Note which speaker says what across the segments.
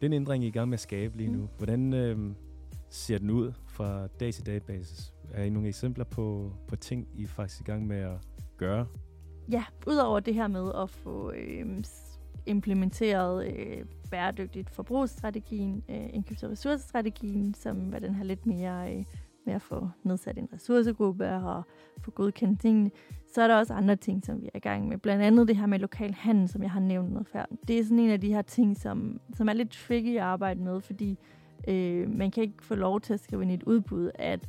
Speaker 1: Den ændring, I er i gang med at skabe lige nu, mm. hvordan øh, ser den ud fra dag til dag basis? Er I nogle eksempler på, på ting, I er faktisk i gang med at gøre?
Speaker 2: Ja, udover det her med at få øh, implementeret øh, bæredygtigt forbrugsstrategien, øh, indkøbs- og ressourcestrategien, som var den her lidt mere øh, med at få nedsat en ressourcegruppe og få godkendt tingene, så er der også andre ting, som vi er i gang med. Blandt andet det her med lokal handel, som jeg har nævnt noget før. Det er sådan en af de her ting, som, som er lidt tricky at arbejde med, fordi øh, man kan ikke få lov til at skrive ind i et udbud, at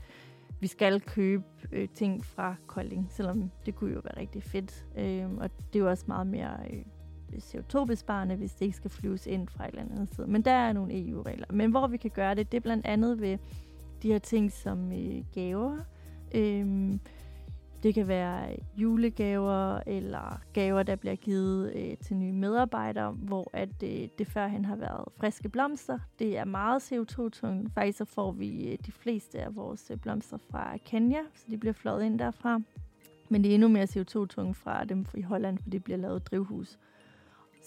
Speaker 2: vi skal købe øh, ting fra Kolding, selvom det kunne jo være rigtig fedt. Øh, og det er jo også meget mere øh, CO2-besparende, hvis det ikke skal flyves ind fra et eller andet sted. Men der er nogle EU-regler. Men hvor vi kan gøre det, det er blandt andet ved de her ting som øh, gaver. Øhm, det kan være julegaver eller gaver, der bliver givet øh, til nye medarbejdere, hvor at øh, det førhen har været friske blomster. Det er meget CO2-tungt. Faktisk så får vi øh, de fleste af vores øh, blomster fra Kenya, så de bliver fløjet ind derfra. Men det er endnu mere CO2-tungt fra dem i Holland, for det bliver lavet drivhus.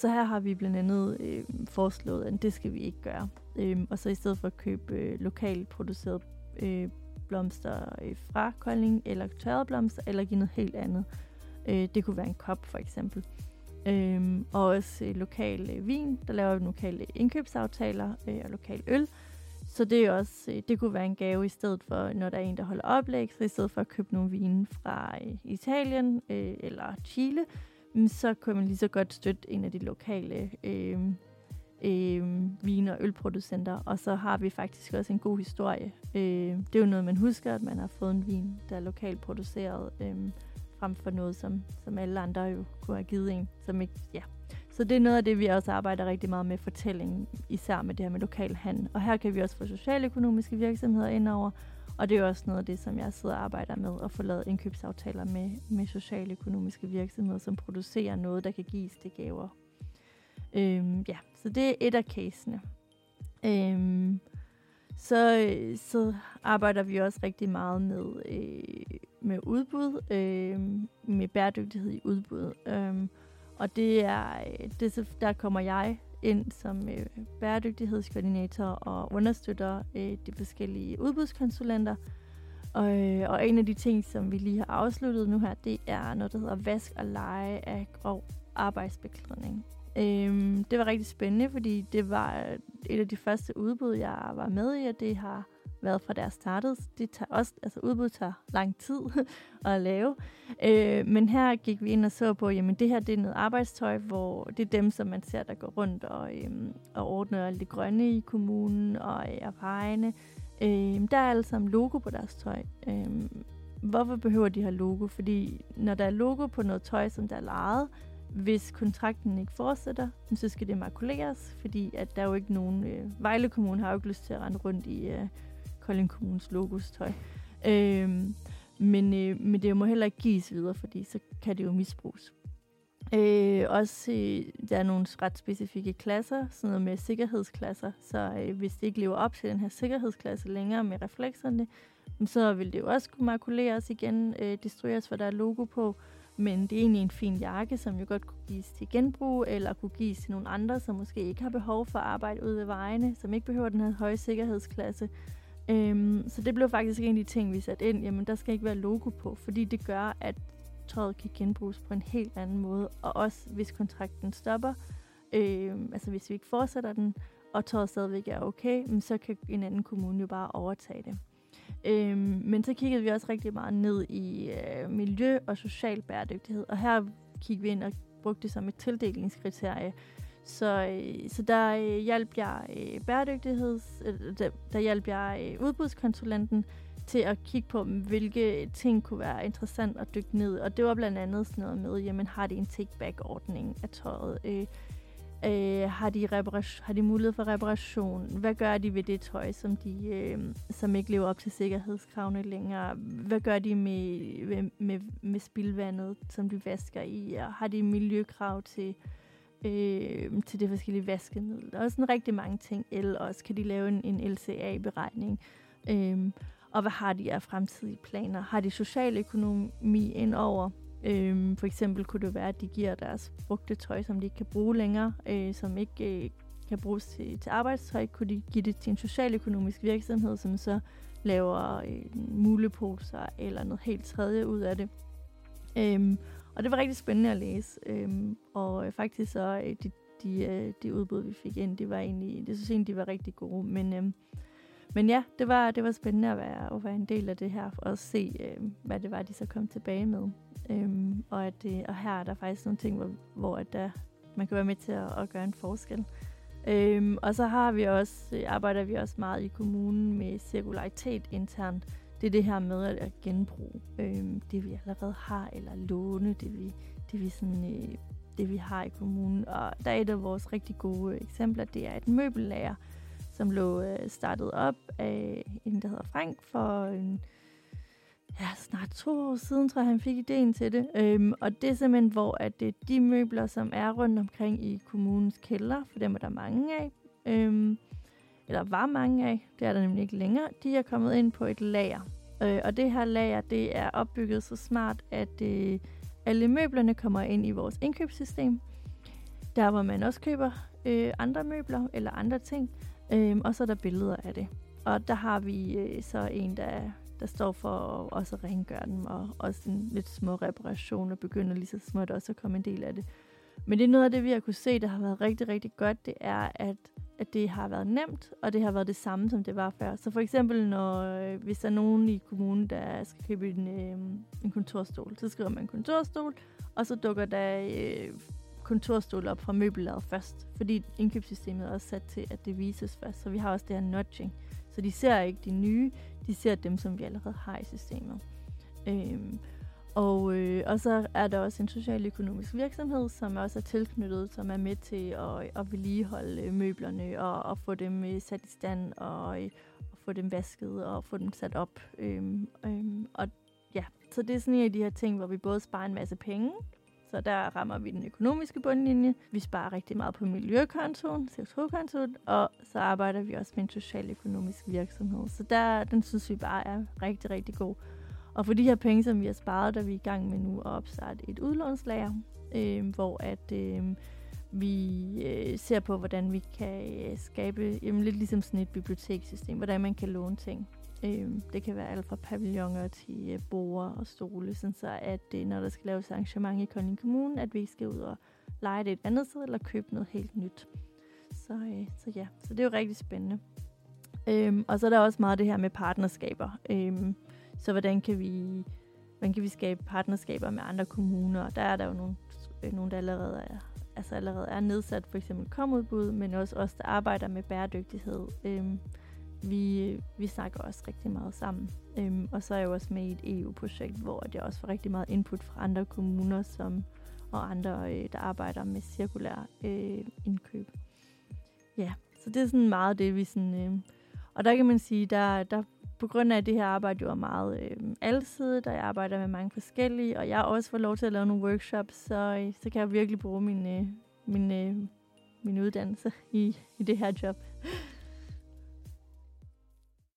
Speaker 2: Så her har vi blandt andet øh, foreslået, at det skal vi ikke gøre. Øh, og så i stedet for at købe øh, lokalt produceret øh, blomster øh, fra Kolding, eller tørrede blomster, eller give noget helt andet. Øh, det kunne være en kop for eksempel. Øh, og også øh, lokal øh, vin, der laver vi lokale indkøbsaftaler øh, og lokal øl. Så det er også, øh, det kunne være en gave i stedet for, når der er en, der holder oplæg, så i stedet for at købe nogle vine fra øh, Italien øh, eller Chile, så kunne man lige så godt støtte en af de lokale øh, øh, vin- og ølproducenter. Og så har vi faktisk også en god historie. Øh, det er jo noget, man husker, at man har fået en vin, der er lokalt produceret, øh, frem for noget, som, som alle andre jo kunne have givet en. Som ikke, ja. Så det er noget af det, vi også arbejder rigtig meget med fortælling, især med det her med lokal handel. Og her kan vi også få socialøkonomiske virksomheder ind over, og det er også noget af det, som jeg sidder og arbejder med, at få lavet indkøbsaftaler med, med socialøkonomiske virksomheder, som producerer noget, der kan gives til gaver. Øhm, ja, så det er et af casene. Øhm, så, så arbejder vi også rigtig meget med, øh, med udbud, øh, med bæredygtighed i udbud. Øh, og det er, øh, det, der kommer jeg ind som øh, bæredygtighedskoordinator og understøtter øh, de forskellige udbudskonsulenter. Og, øh, og en af de ting, som vi lige har afsluttet nu her, det er noget, der hedder vask og leje af grov arbejdsbeklædning. Øhm, det var rigtig spændende, fordi det var et af de første udbud, jeg var med i, og det har været fra deres startede. Det tager også, altså udbud tager lang tid at lave. Øh, men her gik vi ind og så på, jamen det her det er noget arbejdstøj, hvor det er dem, som man ser, der går rundt og, øh, og ordner alt det grønne i kommunen og øh, er vejene. Øh, der er alle sammen logo på deres tøj. Øh, hvorfor behøver de her logo? Fordi når der er logo på noget tøj, som der er lejet, hvis kontrakten ikke fortsætter, så skal det makuleres, fordi at der er jo ikke nogen... Øh, Vejle Kommune har jo ikke lyst til at rende rundt i øh, Kolding Kommunes logostøj. Øh, men, øh, men det må heller ikke gives videre, fordi så kan det jo misbruges. Øh, også øh, der er nogle ret specifikke klasser, sådan noget med sikkerhedsklasser, så øh, hvis det ikke lever op til den her sikkerhedsklasse længere med reflekserne, så vil det jo også kunne makuleres igen, øh, destrueres, for der er logo på, men det er egentlig en fin jakke, som jo godt kunne gives til genbrug, eller kunne gives til nogle andre, som måske ikke har behov for at arbejde ude ved vejene, som ikke behøver den her høje sikkerhedsklasse. Øhm, så det blev faktisk en af de ting, vi satte ind. Jamen, der skal ikke være logo på, fordi det gør, at tøjet kan genbruges på en helt anden måde. Og også hvis kontrakten stopper, øhm, altså hvis vi ikke fortsætter den, og tøjet stadigvæk er okay, så kan en anden kommune jo bare overtage det. Øhm, men så kiggede vi også rigtig meget ned i øh, miljø og social bæredygtighed, og her kiggede vi ind og brugte det som et tildelingskriterie. Så, øh, så der øh, hjalp jeg øh, bæredygtigheds, øh, der, der hjalp jeg øh, udbudskonsulenten til at kigge på, mm, hvilke ting kunne være interessant at dykke ned. Og det var blandt andet sådan noget med, jamen har de en take-back-ordning af tøjet? Øh, Øh, har, de har de mulighed for reparation? Hvad gør de ved det tøj, som, de, øh, som ikke lever op til sikkerhedskravene længere? Hvad gør de med, med, med, med spildvandet, som de vasker i? Og har de miljøkrav til, øh, Øhm, til det forskellige vaskemidler. Der er sådan rigtig mange ting. Eller også kan de lave en, en LCA-beregning. Øh, og hvad har de af fremtidige planer? Har de socialøkonomi ind over? Øhm, for eksempel kunne det være, at de giver deres brugte tøj, som de ikke kan bruge længere, øh, som ikke øh, kan bruges til, til arbejdstøj, kunne de give det til en socialøkonomisk virksomhed, som så laver øh, muleposer eller noget helt tredje ud af det. Øhm, og det var rigtig spændende at læse. Øhm, og øh, faktisk så øh, de, de, øh, de udbud, vi fik ind, det var egentlig, det synes egentlig, de var rigtig gode. Men, øh, men ja, det var, det var spændende at være, at være en del af det her, og se, øh, hvad det var, de så kom tilbage med. Øhm, og, at øh, og her er der faktisk nogle ting, hvor, hvor at der, man kan være med til at, at gøre en forskel. Øhm, og så har vi også, øh, arbejder vi også meget i kommunen med cirkularitet internt. Det er det her med at genbruge øhm, det, vi allerede har, eller låne det, vi, det, vi, sådan, øh, det, vi har i kommunen. Og der er et af vores rigtig gode eksempler, det er et møbellager, som lå øh, startet op af en, der hedder Frank, for en, ja, snart to år siden, tror jeg, han fik ideen til det. Øhm, og det er simpelthen, hvor at det de møbler, som er rundt omkring i kommunens kælder, for dem er der mange af, øhm, eller var mange af, det er der nemlig ikke længere, de er kommet ind på et lager. Øh, og det her lager, det er opbygget så smart, at øh, alle møblerne kommer ind i vores indkøbssystem, der hvor man også køber øh, andre møbler eller andre ting, øh, og så er der billeder af det. Og der har vi øh, så en, der der står for at også rengøre dem, og også en lidt små reparationer, begynder lige så småt også at komme en del af det. Men det er noget af det, vi har kunne se, der har været rigtig, rigtig godt, det er, at, at det har været nemt, og det har været det samme, som det var før. Så for eksempel, når, øh, hvis der er nogen i kommunen, der skal købe en, øh, en kontorstol, så skriver man kontorstol, og så dukker der øh, kontorstol op fra møbellaget først, fordi indkøbssystemet er også sat til, at det vises først. Så vi har også det her nudging. Så de ser ikke de nye, de ser dem, som vi allerede har i systemet. Øhm, og, øh, og så er der også en socialøkonomisk virksomhed, som også er tilknyttet, som er med til at, at vedligeholde øh, møblerne og, og få dem øh, sat i stand og, øh, og få dem vasket og få dem sat op. Øhm, øhm, og ja, så det er sådan en af de her ting, hvor vi både sparer en masse penge, så der rammer vi den økonomiske bundlinje. Vi sparer rigtig meget på miljøkontoen, CO2-kontoen, og så arbejder vi også med en socialøkonomisk virksomhed. Så der, den synes vi bare er rigtig, rigtig god. Og for de her penge, som vi har sparet, der er vi i gang med nu at opstarte et udlånslager, øh, hvor at øh, vi øh, ser på, hvordan vi kan øh, skabe jamen, lidt ligesom sådan et bibliotekssystem, hvordan man kan låne ting. Øh, det kan være alt fra pavilloner til øh, borer og stole, sådan så at øh, når der skal laves arrangement i Kolding Kommune, at vi ikke skal ud og lege det et andet sted eller købe noget helt nyt. Så, øh, så ja, så det er jo rigtig spændende. Øhm, og så er der også meget det her med partnerskaber. Øhm, så hvordan kan vi hvordan kan vi skabe partnerskaber med andre kommuner? Og Der er der jo nogle, øh, nogle der allerede er, altså allerede er nedsat, for eksempel komudbud, men også os, der arbejder med bæredygtighed. Øhm, vi, vi snakker også rigtig meget sammen. Øhm, og så er jeg jo også med i et EU-projekt, hvor jeg også får rigtig meget input fra andre kommuner som, og andre, øh, der arbejder med cirkulær øh, indkøb. Ja, så det er sådan meget det, vi sådan... Øh, og der kan man sige, der, der på grund af at det her arbejde jo er meget øh, alsidigt, og jeg arbejder med mange forskellige, og jeg også får lov til at lave nogle workshops, så, øh, så kan jeg virkelig bruge min, øh, min, øh, min uddannelse i, i det her job.